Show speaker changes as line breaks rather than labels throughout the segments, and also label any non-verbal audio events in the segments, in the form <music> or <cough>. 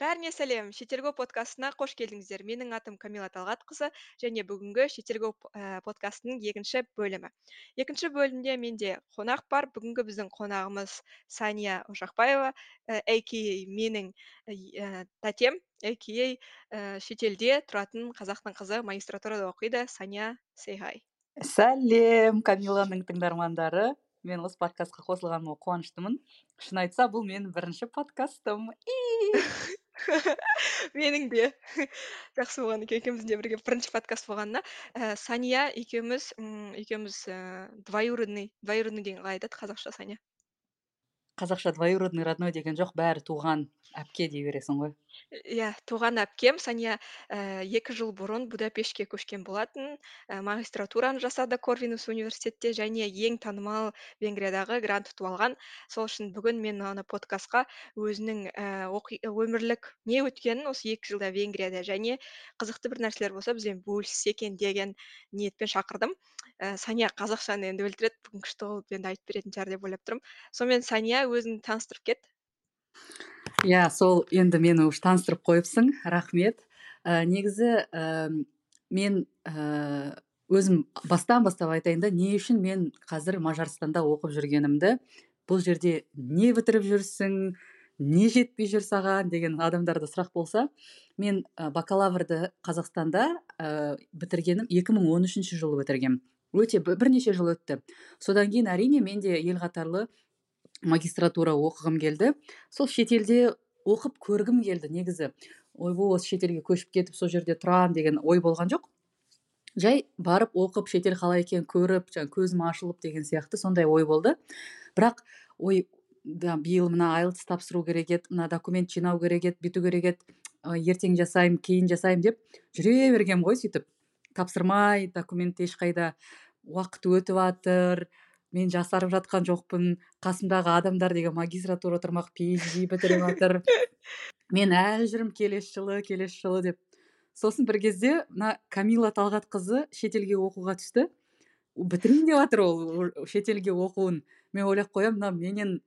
бәріне сәлем. Шетелго подкастына қош келдіңіздер. Менің атым камила талғатқызы және бүгінгі шетелго ә, подкастының екінші бөлімі. Екінші бөлімде менде қонақ бар. Бүгінгі біздің қонағымыз сания ошақбаева әка менің ә, тәтем әка шетелде тұратын қазақтың қызы магистратурада оқиды. Сания say
сәлем камиланың тыңдармандары. Мен осы подкастқа қосылғаныма қуаныштымын. Шын айтса бұл менің бірінші подкастым. <laughs> <laughs>
менің де <laughs> жақсы болған екен екеуміздің де бірге бірінші подкаст болғанына. Ә, сания екеуміз м екеуміз ііі двоюродный двоюродный деген қалай айтады? Қазақша сания
қазақша двоюродный родной деген жоқ бәрі туған әпке дей бересің ғой.
Иә туған әпкем сания ііі екі жыл бұрын будапештке көшкен болатын. І магистратураны жасады корвинус университетте және ең танымал венгриядағы грант ұтып алған. Сол үшін бүгін мен аны подкастқа өзінің ііі өмірлік не өткенін осы екі жылда венгрияда және қызықты бір нәрселер болса бізбен бөліссе екен деген ниетпен шақырдым. Ііі сания қазақшаны енді өлтіреді бүгін күшті қылып енді айтып беретін шығар деп ойлап тұрмын. Сонымен сания өзіңді таныстырып кет.
Иә сол енді мені уже таныстырып қойыпсың рахмет. Ә, негізі ә, мен ә, өзім бастан бастап айтайын да не үшін мен қазір мажарстанда оқып жүргенімді бұл жерде не бітіріп жүрсің не жетпей жүр саған деген адамдарда сұрақ болса мен бакалаврды қазақстанда ә, бітіргенім 2013 жылы бітіргенмін өте бірнеше жыл өтті. Содан кейін әрине мен де ел қатарлы магистратура оқығым келді. Сол шетелде оқып көргім келді негізі. Ойбой осы шетелге көшіп кетіп сол жерде тұрамын деген ой болған жоқ. Жай барып оқып шетел қалай екенін көріп жаңағы көзім ашылып деген сияқты сондай ой болды. Бірақ ой да биыл мына айлтс тапсыру керек еді мына документ жинау керек еді бүйту керек еді ертең жасаймын кейін жасаймын деп жүре бергенмін ғой сөйтіп. Тапсырмай документ ешқайда уақыт өтіп жатыр мен жасарып жатқан жоқпын қасымдағы адамдар деген магистратура тұрмақ phd бітіріп жатыр мен әлі жүрмін келесі жылы келесі жылы деп. Сосын бір кезде мына камила талғатқызы шетелге оқуға түсті. Бітірейін деп жатыр ол шетелге оқуын. Мен ойлап қоямын мына менен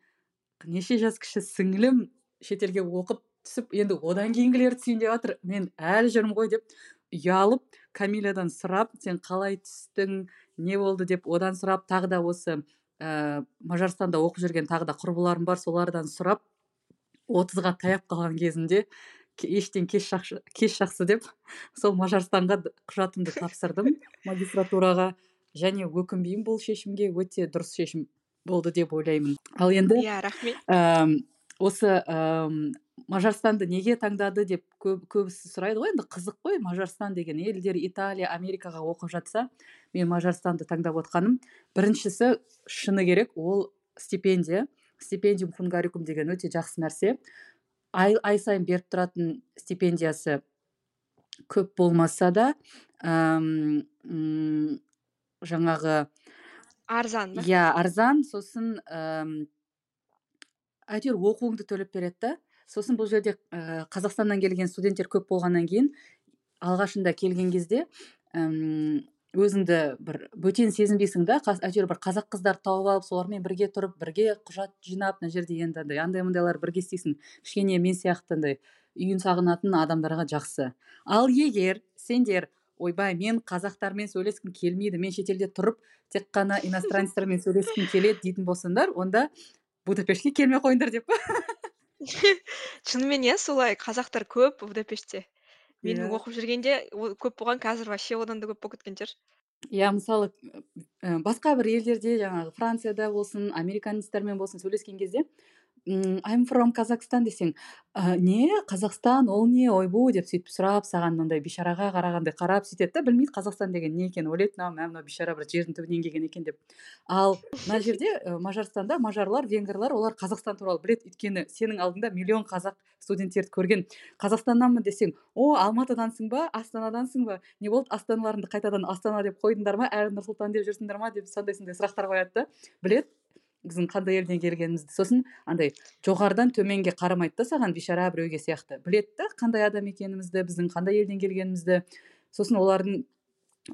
неше жас кіші сіңілім шетелге оқып түсіп енді одан кейінгілері түсейін деп жатыр мен әлі жүрмін ғой деп. Ұялып камилядан сұрап сен қалай түстің? Не болды? деп одан сұрап тағы да осы ә, мажарстанда оқып жүрген тағы да құрбыларым бар солардан сұрап отызға таяп қалған кезімде ештен кеш жақсы, кеш жақсы деп сол мажарстанға құжатымды тапсырдым магистратураға. Және өкінбеймін бұл шешімге өте дұрыс шешім болды деп ойлаймын. Ал енді
иә рахмет.
осы мажарстанды неге таңдады? деп көп, көбісі сұрайды ғой. Енді қызық қой мажарстан деген елдер италия америкаға оқып жатса мен мажарстанды таңдап отқаным. Біріншісі шыны керек ол стипендия. Стипендиум хунгарикум деген өте жақсы нәрсе. Ай, ай сайын беріп тұратын стипендиясы көп болмаса да әм, жаңағы
арзан
иә арзан. Сосын әйтеуір оқуыңды төлеп береді да. Сосын бұл жерде ә, қазақстаннан келген студенттер көп болғаннан кейін алғашында келген кезде әм, өзіңді бір бөтен сезінбейсің да әйтеуір бір қазақ қыздарды тауып алып солармен бірге тұрып бірге құжат жинап мына жерде енді андай андай мындайлар бірге істейсің. Кішкене мен сияқты андай үйін сағынатын адамдарға жақсы. Ал егер сендер ойбай мен қазақтармен сөйлескім келмейді мен шетелде тұрып тек қана <laughs> иностранецтермен сөйлескім келеді дейтін болсаңдар онда будапештке келмей қойыңдар деп
шынымен иә солай қазақтар көп будапештте менің
иә.
оқып жүргенде көп болған қазір вообще одан да көп болып кеткен шығар
иә мысалы басқа бір елдерде жаңағы францияда болсын американецтермен болсын сөйлескен кезде i'm from қазақстан десең не қазақстан ол не ойбу деп сөйтіп сұрап саған мынандай бейшараға қарағандай қарап сөйтеді да білмейді қазақстан деген не екенін ойлайды мына мә мынау бейшара бір жердің түбінен келген екен деп. Ал мына жерде мажарстанда мажарлар венгрлар олар қазақстан туралы біледі. Өйткені сенің алдыңда миллион қазақ студенттерді көрген. Қазақстаннанмын десең о алматыдансың ба? Астанадансың ба? Не болды астаналарыңды қайтадан астана деп қойдыңдар ма? Әрі нұр сұлтан деп жүрсіңдер ма? деп сондай сондай сұрақтар қояды да. Біледі. Біздің қандай елден келгенімізді. Сосын андай жоғарыдан төменге қарамайды да саған бейшара біреуге сияқты. Біледі да қандай адам екенімізді біздің қандай елден келгенімізді. Сосын олардың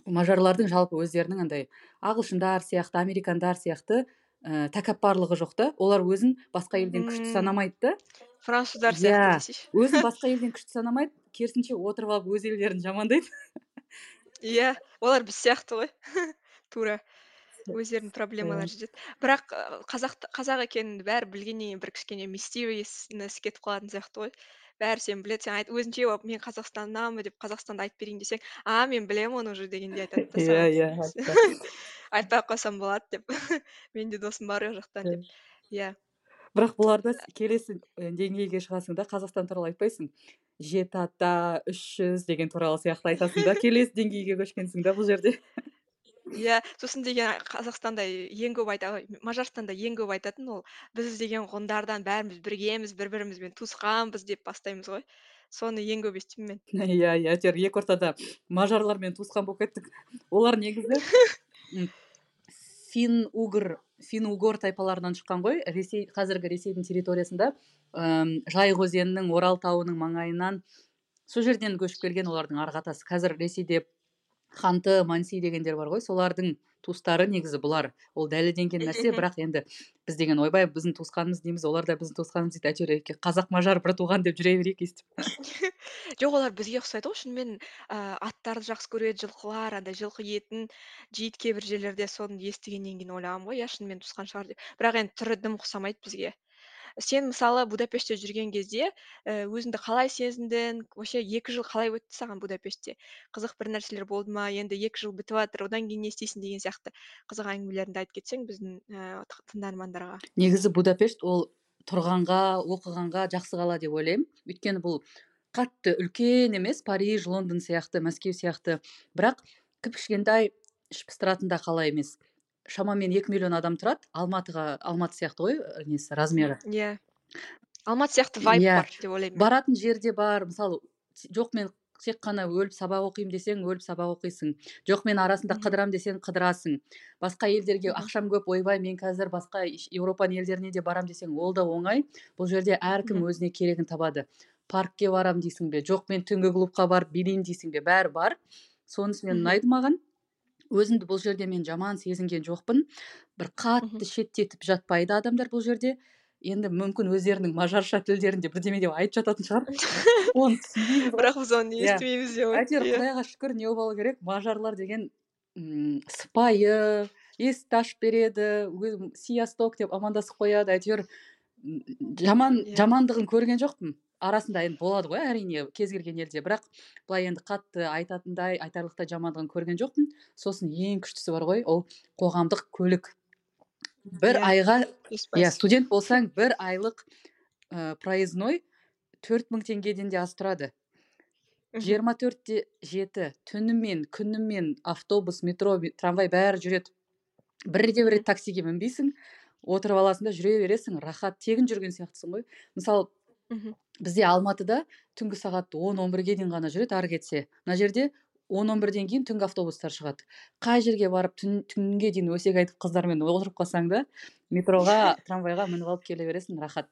мажарлардың жалпы өздерінің андай ағылшындар сияқты американдар сияқты ә, тәкаппарлығы жоқ та. Олар өзін басқа елден күшті санамайды да.
Француздар
иә
сияқты десейші.
өзін <laughs> басқа елден күшті санамайды керісінше отырып алып өз елдерін жамандайды.
Иә олар біз сияқты ғой. <laughs> Тура. <laughs> өздерінің проблемалары жетеді. Бірақ ы, қазақ қазақ екенін бәрі білгеннен кейін бір кішкене мистериоснес кетіп қалатын сияқты ғой. Бәрі сені біледі сен айт өзіңше болып мен қазақстаннанмын деп қазақстанды айтып берейін десең а мен білемін оны уже дегендей айтады да
иә
саған.
иә <laughs> айтты.
айтпай ақ қойсам болады деп. <laughs> Менде досым бар ол жақтан деп. Иә.
Бірақ бұларда с- келесі і, деңгейге шығасың да қазақстан туралы айтпайсың. Жеті ата үш жүз деген туралы сияқты айтасың да келесі деңгейге көшкенсің да бұл жерде.
Иә сосын деген қазақстанда ең көп айта ой, мажарстанда ең көп айтатын ол біз деген ғұндардан бәріміз біргеміз бір бірімізбен туысқанбыз деп бастаймыз ғой. Соны ең көп естимін мен. <laughs>
Иә иә әйтеуір екі ортада мажарлармен туысқан болып кеттік. Олар негізі <laughs> фин угр фин угор тайпаларынан шыққан ғой. Ресей қазіргі ресейдің территориясында ым, жайық өзенінің орал тауының маңайынан сол жерден көшіп келген олардың арғы атасы қазір ресейде ханты манси дегендер бар ғой. Солардың туыстары негізі бұлар. Ол дәлелденген нәрсе бірақ енді біз деген ойбай біздің туысқанымыз дейміз олар да біздің туысқанымыз дейді әйтеуір қазақ мажар бір туған деп жүре берейік өйстіп <laughs>
жоқ олар бізге ұқсайды ғой. Шынымен ә, аттарды жақсы көреді жылқылар андай жылқы етін жейді кейбір жерлерде соны естігеннен кейін ойлағанмын ғой. Иә шынымен туысқан шығар деп. Бірақ енді түрі дым ұқсамайды бізге. Сен мысалы будапештте жүрген кезде ә, өзіңді қалай сезіндің? Вообще екі жыл қалай өтті саған будапештте? Қызық бір нәрселер болды ма? Енді екі жыл бітіп жатыр одан кейін не істейсің деген сияқты қызық әңгімелеріңді айтып кетсең біздің ә, тыңдармандарға.
Негізі будапешт ол тұрғанға оқығанға жақсы қала деп ойлаймын. Өйткені бұл қатты үлкен емес париж лондон сияқты мәскеу сияқты. Бірақ кіп кішкентай іш пыстыратын да қала емес. Шамамен екі миллион адам тұрады. Алматыға алматы сияқты ғой ә, несі размері.
Иә. Алматы сияқты вайб
Иә.
бар деп ойлаймын
баратын жерде бар. Мысалы жоқ мен тек қана өліп сабақ оқимын десең өліп сабақ оқисың. Жоқ мен арасында қыдырам десең қыдырасың. Басқа елдерге ақшам көп ойбай мен қазір басқа еуропаның елдеріне де барам десең ол да оңай. Бұл жерде әркім өзіне керегін табады. Паркке барам дейсің бе? Жоқ мен түнгі клубқа барып билеймін дейсің бе? Бәрі бар. Сонысымен ұнайды маған. Өзімді бұл жерде мен жаман сезінген жоқпын бір қатты шеттетіп жатпайды адамдар бұл жерде енді мүмкін өздерінің мажарша тілдерінде бірдеме деп айтып жататын шығар оны түсінбейміз
бірақ біз оны
Иә.
естімейміз деп ғой.
әйтеуір
Иә.
құдайға шүкір не болу керек мажарлар деген м, сыпайы есікті ашып береді сиасток деп амандасып қояды әйтеуір жаман
Иә.
жамандығын көрген жоқпын арасында енді болады ғой әрине кез келген елде. Бірақ былай енді қатты айтатындай айтарлықтай жамандығын көрген жоқпын. Сосын ең күштісі бар ғой ол қоғамдық көлік. Бір
Иә.
айға иә студент болсаң бір айлық ә, проездной төрт мың теңгеден де аз тұрады жиырма төртте жеті түнімен күнімен автобус метро ме- трамвай бәрі жүреді. Бірде бір рет таксиге мінбейсің отырып аласың да жүре бересің. Рахат тегін жүрген сияқтысың ғой. Мысалы. Бізде алматыда түнгі сағат он он бірге дейін ғана жүреді ары кетсе. Мына жерде он он бірден кейін түнгі автобустар шығады. Қай жерге барып түн, түнге дейін өсек айтып қыздармен отырып қалсаң да метроға трамвайға мініп алып келе бересің рахат.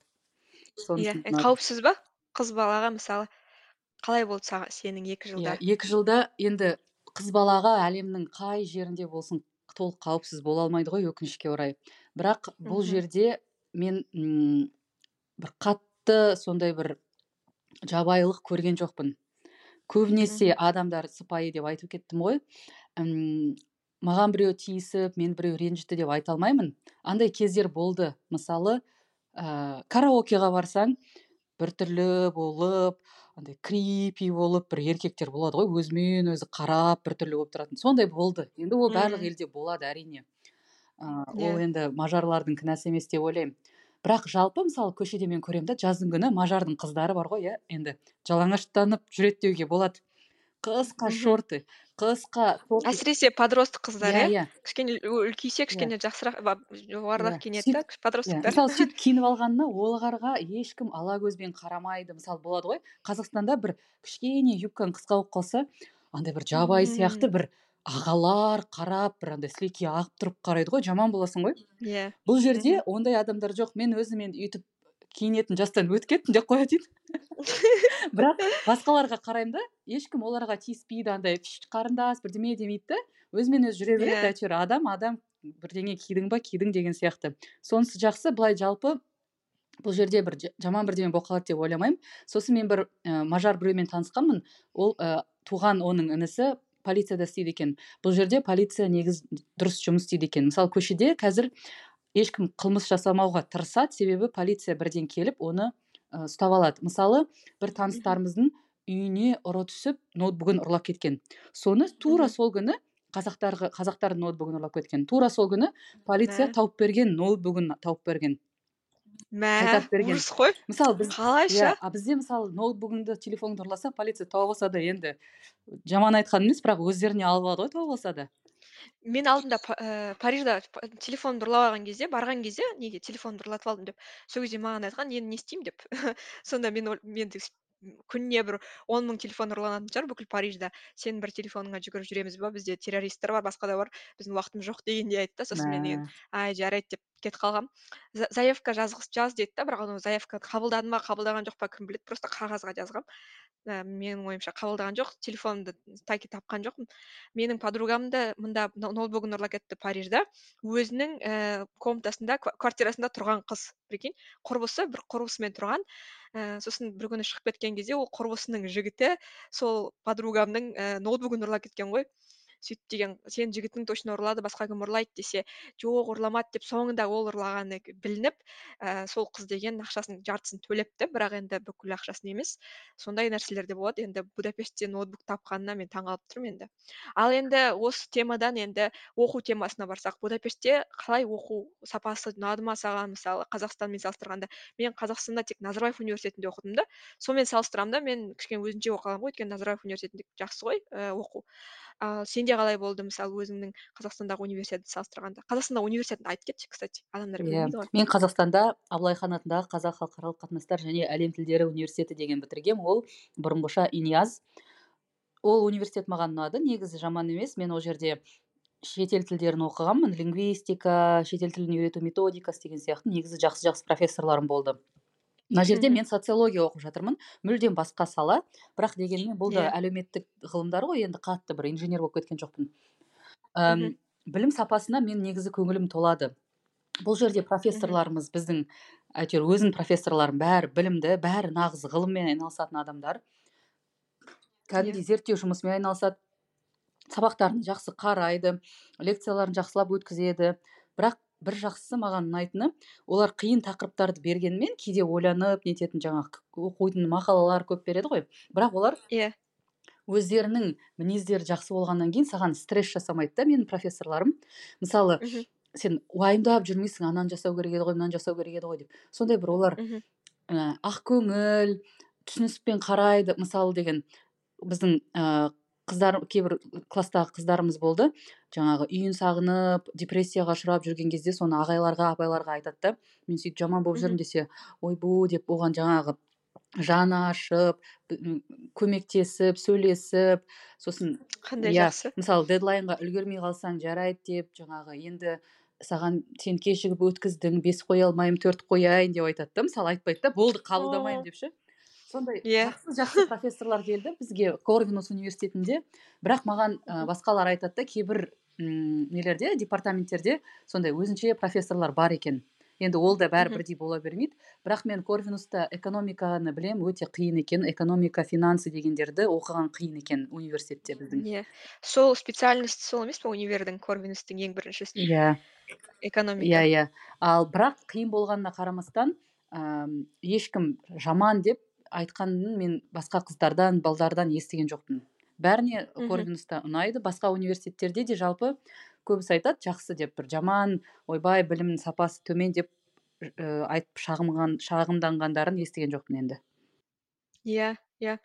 Иә, қауіпсіз ба қыз балаға мысалы? Қалай болды саған сенің екі жылда?
Иә екі жылда енді қыз балаға әлемнің қай жерінде болсын толық қауіпсіз бола алмайды ғой өкінішке орай. Бірақ бұл жерде мен м, бір қатты сондай бір жабайылық көрген жоқпын. Көбінесе адамдар сыпайы деп айтып кеттім ғой. М, маған біреу тиісіп мен біреу ренжітті деп айта алмаймын. Андай кездер болды. Мысалы ә, караокеға барсаң біртүрлі болып андай крипи болып бір еркектер болады ғой. Өзімен өзі қарап біртүрлі болып тұратын. Сондай болды. Енді ол барлық елде болады әрине. Ә,
Иә.
ол енді мажарлардың кінәсі емес деп ойлаймын. Бірақ жалпы мысалы көшеде мен көремін да жаздың күні мажардың қыздары бар ғой иә енді. Жалаңаштанып жүреді деуге болады. Қысқа шорты қысқа
әсіресе подросток қыздар
иә
иә?
иә.
Кішкене үлкейсе кішкене жақсырақ жоғарырақ
Иә,
киінеді да
иә.
подростоктар
мысалы сөйтіп <laughs> киініп алғанына оларға ешкім ала көзбен қарамайды мысалы болады ғой. Қазақстанда бір кішкене юбкаң қысқа болып қалса андай бір жабайы сияқты бір ағалар қарап бір андай сілекейі ағып тұрып қарайды ғой жаман боласың ғой.
Иә
бұл жерде ондай адамдар жоқ. Мен өзімен өйтіп киінетін жастан өтіп кеттім деп қоя дейін <laughs> бірақ басқаларға қараймын да ешкім оларға тиіспейді андай «Пш, қарындас бірдеме демейді да. Өзімен өзі жүре береді
Иә.
әйтеуір адам адам бірдеңе кидің ба кидің деген сияқты. Сонысы жақсы былай жалпы бұл жерде бір жаман бірдеме болып қалады деп ойламаймын. Сосын мен бір ә, мажар біреумен танысқанмын. Ол ә, туған оның інісі полицияда істейді екен. Бұл жерде полиция негіз дұрыс жұмыс істейді екен. Мысалы көшеде қазір ешкім қылмыс жасамауға тырысады. Себебі полиция бірден келіп оны ұстап алады. Мысалы бір таныстарымыздың үйіне ұры түсіп ноутбугін ұрлап кеткен. Соны тура сол күні қазақтарға қазақтардың ноутбугін ұрлап кеткен. Тура сол күні полиция тауып берген ноутбугін тауып берген.
Мә
қайтарып берген.
ужас қой.
Мысалы біз
қалайша?
иә а бізде мысалы ноутбугыңды телефоныңды ұрласа полиция тауып алса да енді. Жаман айтқан емес бірақ өздеріне алып алады ғой тауып алса да
мен алдында ә, парижда телефонымды ұрлап алған кезде барған кезде неге телефонымды ұрлатып алдым деп сол кезде маған айтқан енді не істеймін? деп. <laughs> Сонда мен мен күніне бір он мың телефон ұрланатын шығар бүкіл парижда сенің бір телефоныңа жүгіріп жүреміз ба бізде террористтер бар басқа да бар. Біздің уақытымыз жоқ дегендей айтты да сосын мен деген ай жарайды деп кетіп қалғанмын заявка жаз деді да бірақ оны заявка қабылдады ма қабылдаған жоқ па кім біледі просто қағазға жазғам. Ә, менің ойымша қабылдаған жоқ телефонымды таки тапқан жоқпын. Менің подругам да мында ноутбугын ұрлап кетті парижда. Өзінің ііі комнатасында квартирасында тұрған қыз прикинь. Құрбысы бір құрбысымен тұрған. Ә, сосын бір күні шығып кеткен кезде ол құрбысының жігіті сол подругамның ә, ноутбугын ұрлап кеткен ғой. Сөйтіп деген сенің жігітің точно ұрлады басқа кім ұрлайды десе жоқ ұрламады деп соңында ол ұрлағаны білініп ә, сол қыз деген ақшасының жартысын төлепті. Бірақ енді бүкіл ақшасын емес сондай нәрселер де болады. Енді будапештте ноутбук тапқанына мен таңқалып тұрмын енді. Ал енді осы темадан енді оқу темасына барсақ. Будапештте қалай оқу сапасы ұнады ма саған? Мысалы қазақстанмен салыстырғанда. Мен қазақстанда тек назарбаев университетінде оқыдым да. Сонымен салыстырамын да мен кішкене өзінше оқы аламын ғой. Өйткені назарбаев университетінде жақсы ғой ә, оқу. Ал сенде қалай болды? Мысалы өзіңнің қазақстандағы университетті салыстырғанда. Қазақстандағы университетіңді айтып кетші кстати. Адамдар
иә.
білмейді ғой.
Мен қазақстанда абылай хан атындағы қазақ халықаралық қатынастар және әлем тілдері университеті деген бітіргем. Ол бұрынғыша инияз ол университет маған ұнады. Негізі жаман емес. Мен ол жерде шетел тілдерін оқығанмын. Лингвистика шетел тілін үйрету методикасы деген сияқты. Негізі жақсы жақсы профессорларым болды. Мына жерде мен социология оқып жатырмын мүлдем басқа сала. Бірақ дегенмен бұл да
иә.
әлеуметтік ғылымдар ғой енді қатты бір инженер болып кеткен жоқпын. Әм, білім сапасына мен негізі көңілім толады. Бұл жерде профессорларымыз біздің әйтеуір өзінің профессорларым бәрі білімді бәрі нағыз ғылыммен айналысатын адамдар. Кәдімгідей зерттеу жұмысымен айналысады. Сабақтарын жақсы қарайды лекцияларын жақсылап өткізеді. Бірақ бір жақсысы маған ұнайтыны олар қиын тақырыптарды бергенмен кейде ойланып нететін жаңағы оқитын мақалалар көп береді ғой. Бірақ олар
иә.
өздерінің мінездері жақсы болғаннан кейін саған стресс жасамайды да менің профессорларым. Мысалы
мхм
сен уайымдап жүрмейсің ананы жасау керек еді ғой мынаны жасау керек еді ғой деп. Сондай бір олар
мхм
ә, ақкөңіл түсініспен қарайды. Мысалы деген біздің ә, қыздар кейбір класстағы қыздарымыз болды. Жаңағы үйін сағынып депрессияға ұшырап жүрген кезде соны ағайларға апайларға айтады да мен сөйтіп жаман болып жүрмін десе ойбу деп оған жаңағы жаны ашып көмектесіп сөйлесіп сосын
қандай
иә
жақсы.
мысалы дедлайнға үлгермей қалсаң жарайды деп жаңағы енді саған сен кешігіп өткіздің бес қоя алмаймын төрт қояйын деп айтады да мысалы айтпайды да болды қабылдамаймын деп ше. Сондай
иә.
жақсы жақсы профессорлар келді бізге корвинус университетінде. Бірақ маған ә, басқалар айтады да кейбір нелерде департаменттерде сондай өзінше профессорлар бар екен. Енді ол да бәрі бірдей бола бермейді. Бірақ мен корвинуста экономиканы білем өте қиын екен. Экономика финансы дегендерді оқыған қиын екен университетте біздің.
Иә. Сол специальность сол емес па универдің корвинустың ең біріншісі
иә.
экономика?
Иә иә. Ал бірақ қиын болғанына қарамастан ыыы ешкім жаман деп айтқанын мен басқа қыздардан балдардан естіген жоқпын. Бәріне корвинуста ұнайды. Басқа университеттерде де жалпы көбісі айтады жақсы деп бір жаман ойбай білімнің сапасы төмен деп ә, айтып шағымған шағымданғандарын естіген жоқпын енді.
Иә иә.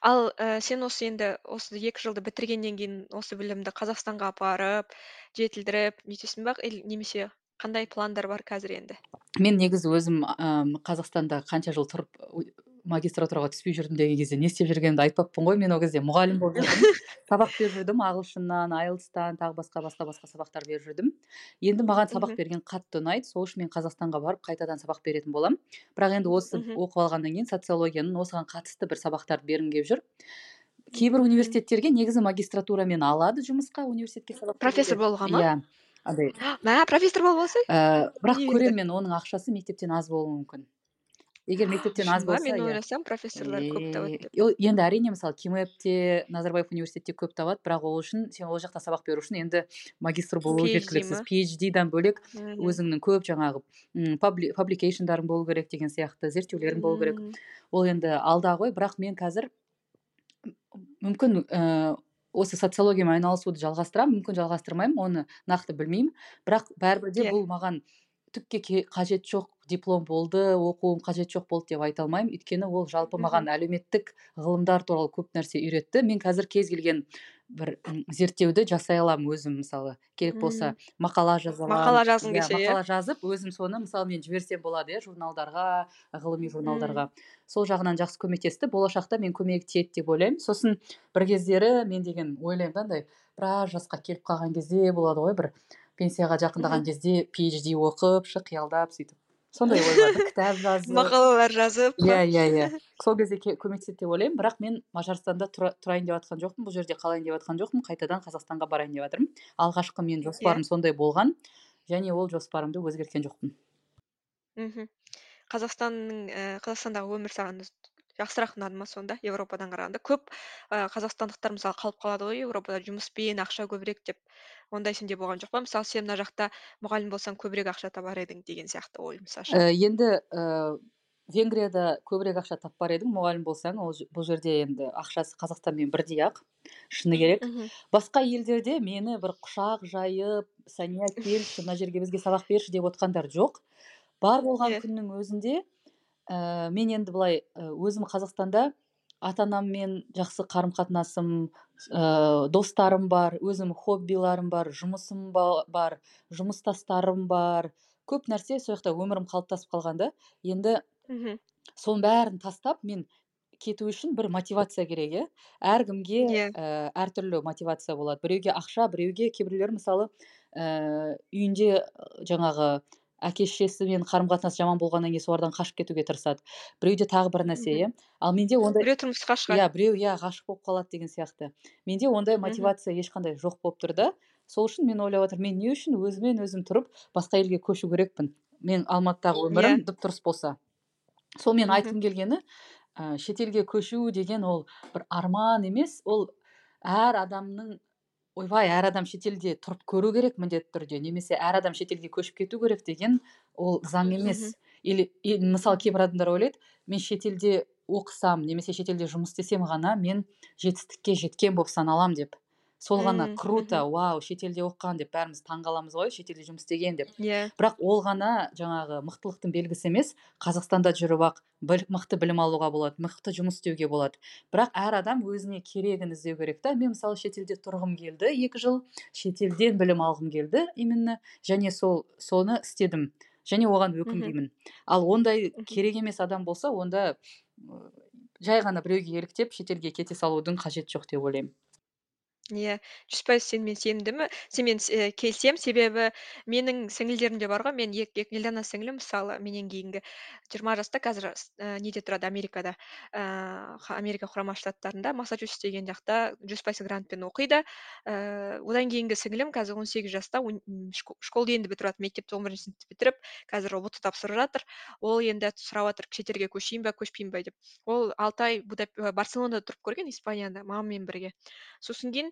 Ал ә, сен осы енді осы екі жылды бітіргеннен кейін осы білімді қазақстанға апарып жетілдіріп нейтесің ба немесе қандай пландар бар қазір енді?
Мен негізі өзім м қазақстанда қанша жыл тұрып магистратураға түспей жүрдім деген кезде не істеп жүргенімді айтпаппын ғой мен ол кезде мұғалім болып жүрдім. <laughs> Сабақ беріп жүрдім ағылшыннан айлтстан тағы басқа басқа басқа сабақтар беріп жүрдім. Енді маған сабақ берген қатты ұнайды сол үшін мен қазақстанға барып қайтадан сабақ беретін боламын. Бірақ енді осы оқып алғаннан кейін социологияның осыған қатысты бір сабақтарды бергім келіп жүр. Кейбір университеттерге негізі магистратурамен алады жұмысқа университетке сабақ
профессор болуға ма?
Иә андай. <gasps>
Мә профессор болуп алсай
ә, бірақ көремін мен оның ақшасы мектептен аз болуы мүмкін. Егер мектептен аз болса
мен ойласам профессорлар көп табады деп
Е, ол енді әрине мысалы кимэпте назарбаев университетте көп табады бірақ ол үшін сен ол жақта сабақ беру үшін енді магистр болу жеткіліксіз PhD-дан бөлек өзіңнің көп жаңағы пабликейшндарың болу керек деген сияқты зерттеулерің болу керек. Ол енді алда ғой бірақ мен қазір мүмкін ііі осы социологиямен айналысуды жалғастырамын мүмкін жалғастырмаймын оны нақты білмеймін. Бірақ бәрібір де
иә.
бұл маған түкке ке- қажет жоқ диплом болды оқуым қажет жоқ болды деп айта алмаймын. Өйткені ол жалпы маған әлеуметтік ғылымдар туралы көп нәрсе үйретті. Мен қазір кез келген бір зерттеуді жасай аламын өзім мысалы. Керек болса мақала жаза аламын
мақала жазғың
иә
келсе иә.
мақала жазып өзім соны мысалы мен жіберсем болады иә журналдарға ғылыми журналдарға. Сол жағынан жақсы көмектесті. Болашақта мен көмегі тиеді деп ойлаймын. Сосын бір кездері мен деген ойлаймын да андай біраз жасқа келіп қалған кезде болады ғой бір пенсияға жақындаған кезде PhD оқып шы қиялдап сөйтіп. Сондай <laughs> ойларды кітап жазып
мақалалар жазып
иә иә иә. <laughs> Сол кезде ке- көмектеседі деп ойлаймын. Бірақ мен мажарстанда тұра- тұрайын деп жатқан жоқпын. Бұл жерде қалайын деп жатқан жоқпын. Қайтадан қазақстанға барайын деп жатырмын алғашқы менің
иә.
жоспарым сондай болған. Және ол жоспарымды өзгерткен жоқпын.
Мхм. Қазақстанның ііі қазақстандағы өмір саған жақсырақ ұнады ма сонда еуропадан қарағанда? Көп ә, қазақстандықтар мысалы қалып қалады ғой еуропада жұмыспен ақша көбірек деп. Ондай сенде болған жоқ па? Мысалы сен мына жақта мұғалім болсаң көбірек ақша табар едің деген сияқты ой мысалшы
Ә, енді ә, венгрияда көбірек ақша таппар едің мұғалім болсаң ол бұл жерде енді ақшасы қазақстанмен бірдей ақ шыны керек. басқа елдерде мені бір құшақ жайып сәния келші мына жерге бізге сабақ берші деп отқандар жоқ. Бар болған күннің өзінде ә, мен енді былай ә, өзім қазақстанда ата анаммен жақсы қарым қатынасым ә, достарым бар өзім хоббиларым бар жұмысым ба- бар жұмыстастарым бар. Көп нәрсе сол жақта өмірім қалыптасып қалған да. Енді
мхм
соның бәрін тастап мен кету үшін бір мотивация керек иә. Әркімге
иә.
ә, әртүрлі мотивация болады. Біреуге ақша біреуге кейбіреулер мысалы ә, үйінде жаңағы әке шешесімен қарым қатынасы жаман болғаннан кейін солардан қашып кетуге тырысады. Біреуде тағы бір нәрсе иә? Ал менде ондай
біреу тұрмысқа шығады.
иә біреу иә ғашық болып қалады деген сияқты. Менде ондай мотивация ешқандай жоқ болып тұр да. Сол үшін мен ойлап отырмын мен не үшін өзімен өзім тұрып басқа елге көшу керекпін? Мен алматыдағы
иә
өмірім дұп дұрыс болса. Сол мен айтқым келгені ә, шетелге көшу деген ол бір арман емес. Ол әр адамның ойбай әр адам шетелде тұрып көру керек міндетті түрде немесе әр адам шетелге көшіп кету керек деген ол заң емес. или мысалы кейбір адамдар ойлайды мен шетелде оқысам немесе шетелде жұмыс істесем ғана мен жетістікке жеткен болып саналамын деп. Сол ғана круто вау шетелде оқыған деп бәріміз таңғаламыз ғой шетелде жұмыс істеген деп.
Иә.
Бірақ ол ғана жаңағы мықтылықтың белгісі емес қазақстанда жүріп ақ біл- мықты білім алуға болады мықты жұмыс істеуге болады. Бірақ әр адам өзіне керегін іздеу керек та. Мен мысалы шетелде тұрғым келді екі жыл шетелден білім алғым келді именно және сол соны істедім. Және оған өкінбеймін ал ондай керек емес адам болса онда жай ғана біреуге еліктеп шетелге кете салудың қажеті жоқ деп ойлаймын.
Иә жүз пайыз сенімен сенімдімін сенімен е, келісемін. Себебі менің сіңілдерім де бар ғой. Мен екі екі сіңілім мысалы менен кейінгі жиырма жаста қазір с- ә, неде тұрады? Америкада. Ыыы америка құрама штаттарында массачусетс деген жақта жүз пайыз грантпен оқиды. Ыыы одан кейінгі сіңілім қазір он сегіз жаста школды енді бітіріп жатыр мектепті он бірінші сыныпты бітіріп қазір ұбт тапсырып жатыр. Ол енді сұрап жатыр шетелге көшейін ба көшпейін ба деп. Ол алты ай барселонада тұрып көрген испанияда мамамен бірге. Сосын кейін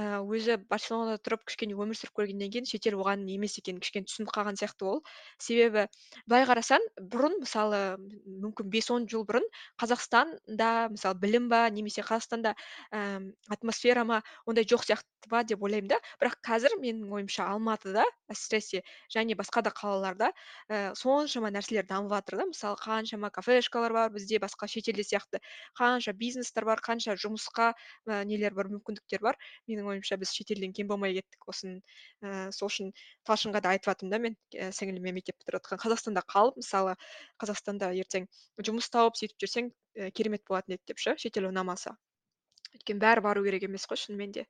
ә, өзі барселонада тұрып кішкене өмір сүріп көргеннен кейін шетел оған емес екенін кішкене түсініп қалған сияқты ол себебі былай қарасаң бұрын мысалы мүмкін бес он жыл бұрын қазақстанда мысалы білім ба немесе қазақстанда әм, атмосфера ма ондай жоқ сияқты ба деп ойлаймын да. Бірақ қазір менің ойымша алматыда әсіресе және басқа да қалаларда ә, соншама нәрселер дамып жатыр да. Мысалы қаншама кафешкалар бар бізде басқа шетелде сияқты. Қанша бизнестер бар қанша жұмысқа ә, нелер бар мүмкіндіктер бар. Менің ойымша біз шетелден кем болмай кеттік. Осының ііі сол үшін талшынға да айтып жатырмын да мен і сіңіліме мектеп бітіріп жатқан қазақстанда қалып мысалы қазақстанда ертең жұмыс тауып сөйтіп жүрсең і керемет болатын еді деп ше шетел ұнамаса. Өйткені бәрі бару керек емес қой шынымен де.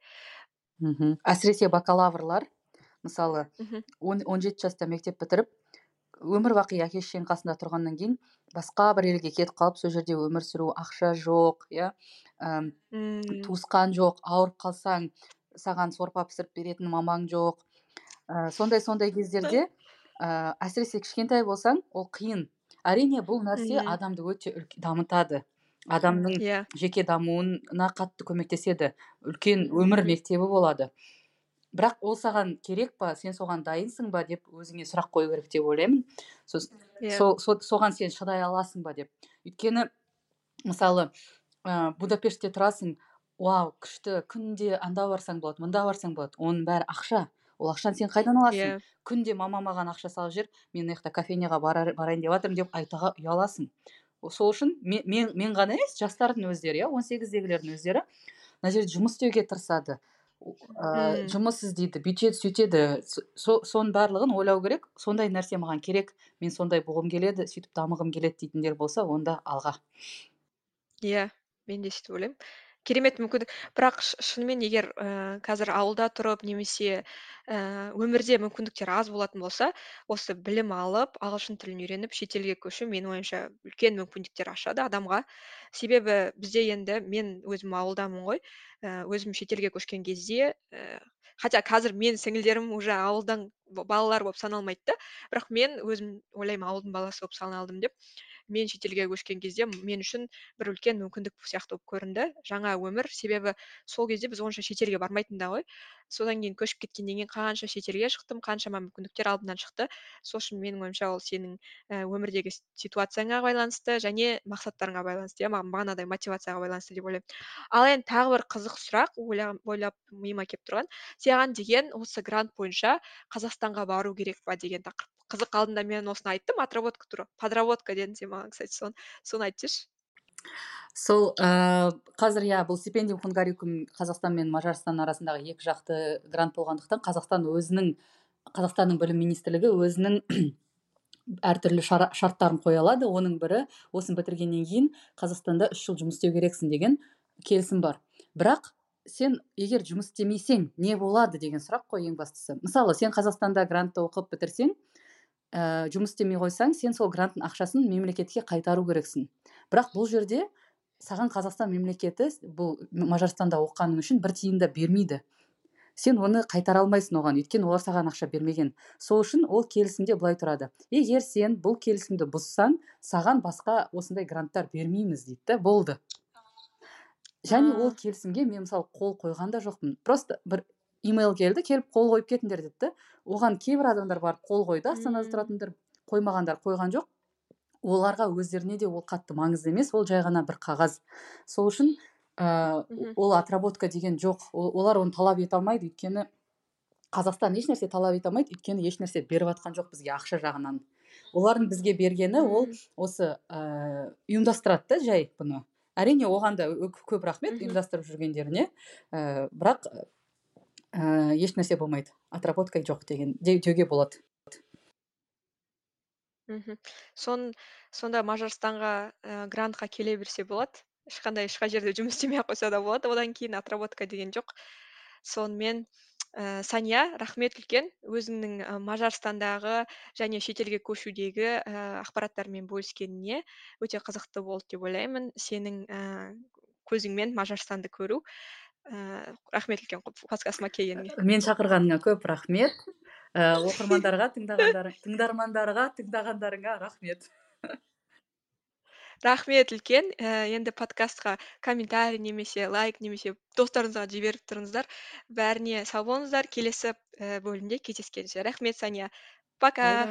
Мхм. Әсіресе бакалаврлар мысалы он он жеті жаста мектеп бітіріп өмір бақи әке шешенің қасында тұрғаннан кейін басқа бір елге кетіп қалып сол жерде өмір сүру ақша жоқ иә туысқан жоқ ауырып қалсаң саған сорпа пісіріп беретін мамаң жоқ. Ә, сондай сондай кездерде ә, әсіресе кішкентай болсаң ол қиын. Әрине бұл нәрсе адамды өте дамытады. Адамның
иә.
жеке дамуына қатты көмектеседі. Үлкен өмір мектебі болады. Бірақ ол саған керек па? сен соған дайынсың ба? деп өзіңе сұрақ қою керек деп ойлаймын. Сосын
иә.
со, со, соған сен шыдай аласың ба деп. Өйткені мысалы ә, будапештте тұрасың вау күшті күнде анда барсаң болады мында барсаң болады оның бәрі ақша. Ол ақшаны сен қайдан аласың?
Иә.
Күнде мама маған ақша салып жібер мен мына жақта кофейняға барар, барайын деп жатырмын деп айтуға ұяласың. Сол үшін мен, мен, мен ғана емес жастардың өздері иә он сегіздегілердің өздері мына жерде жұмыс істеуге тырысады. Ә, жұмыс іздейді бүйтеді сөйтеді Со- соның барлығын ойлау керек. Сондай нәрсе маған керек мен сондай болғым келеді сөйтіп дамығым келеді дейтіндер болса онда алға.
Иә мен де сөйтіп ойлаймын. Керемет мүмкіндік. Бірақ шынымен егер ііі қазір ауылда тұрып немесе ііі өмірде мүмкіндіктер аз болатын болса осы білім алып ағылшын тілін үйреніп шетелге көшу менің ойымша үлкен мүмкіндіктер ашады адамға. Себебі бізде енді мен өзім ауылдамын ғой. Ііі өзім шетелге көшкен кезде ііі хотя қазір менің сіңілдерім уже ауылдан балалар болып саналмайды да. Бірақ мен өзім ойлаймын ауылдың баласы болып саналдым деп. Мен шетелге көшкен кезде мен үшін бір үлкен мүмкіндік сияқты болып көрінді. Жаңа өмір себебі сол кезде біз онша шетелге бармайтын да ғой. Содан кейін көшіп кеткеннен кейін қанша шетелге шықтым қаншама мүмкіндіктер алдымнан шықты. Сол үшін менің ойымша ол сенің і өмірдегі ситуацияңа байланысты және мақсаттарыңа байланысты иә маған бағанағыдай мотивацияға байланысты деп ойлаймын. Ал енді тағы бір қызық сұрақ ойлап миыма келіп тұрған. Саған деген осы грант бойынша қазақстанға бару керек па деген тақырып. Қызық алдында мен осыны айттым отработка туралы. Подработка дедің сен маған кстати соны соны айтып жіберші
сол ә, қазір иә бұл стипендиум хунгарикум қазақстан мен мажарстан арасындағы екі жақты грант болғандықтан қазақстан өзінің қазақстанның білім министрлігі өзінің <clears throat> әртүрлі шарттарын қоя алады. Оның бірі осыны бітіргеннен кейін қазақстанда үш жыл жұмыс істеу керексің деген келісім бар. Бірақ сен егер жұмыс істемесең не болады деген сұрақ қой ең бастысы. Мысалы сен қазақстанда грантты оқып бітірсең ә, жұмыс істемей қойсаң сен сол гранттың ақшасын мемлекетке қайтару керексің. Бірақ бұл жерде саған қазақстан мемлекеті бұл мажарстанда оқығаның үшін бір тиын да бермейді. Сен оны қайтара алмайсың оған. Өйткені олар саған ақша бермеген. Сол үшін ол келісімде былай тұрады. Егер сен бұл келісімді бұзсаң саған басқа осындай гранттар бермейміз дейді да болды. Және ол келісімге мен мысалы қол қойған да жоқпын. Просто бір имейл келді келіп қол қойып кетіңдер деді да оған кейбір адамдар барып қол қойды астанада тұратындар. Қоймағандар қойған жоқ. Оларға өздеріне де ол қатты маңызды емес ол жай ғана бір қағаз. Сол үшін ә, ол отработка деген жоқ. Ол- олар оны талап ете алмайды өйткені қазақстан ешнәрсе талап ете алмайды өйткені ешнәрсе беріп жатқан жоқ бізге ақша жағынан. Олардың бізге бергені ол осы ә, ұйымдастырады да жай бұны. Әрине оған да көп рахмет ұйымдастырып жүргендеріне. Ә, бірақ ә, ешнәрсе болмайды отработка жоқ деген де- деуге болады
мхм сон сонда мажарстанға і грантқа келе берсе болады ешқандай ешқай жерде жұмыс істемей ақ қойса да болады одан кейін отработка деген жоқ сонымен ііі сания рахмет үлкен. Өзіңнің і мажарстандағы және шетелге көшудегі ііі ақпараттармен бөліскеніңе өте қызықты болды деп ойлаймын. Сенің ііі көзіңмен мажарстанды көру. Ііі рахмет үлкен подкастыма келгеніңе
мен шақырғаныңа көп рахмет. Ә, оқырмандарға тыңдағандар <laughs> тыңдармандарға тыңдағандарыңа рахмет.
Рахмет үлкен. Ііі енді подкастқа комментарий немесе лайк немесе достарыңызға жіберіп тұрыңыздар. Бәріне сау болыңыздар. Келесі бөлімде кездескенше. Рахмет сания пока.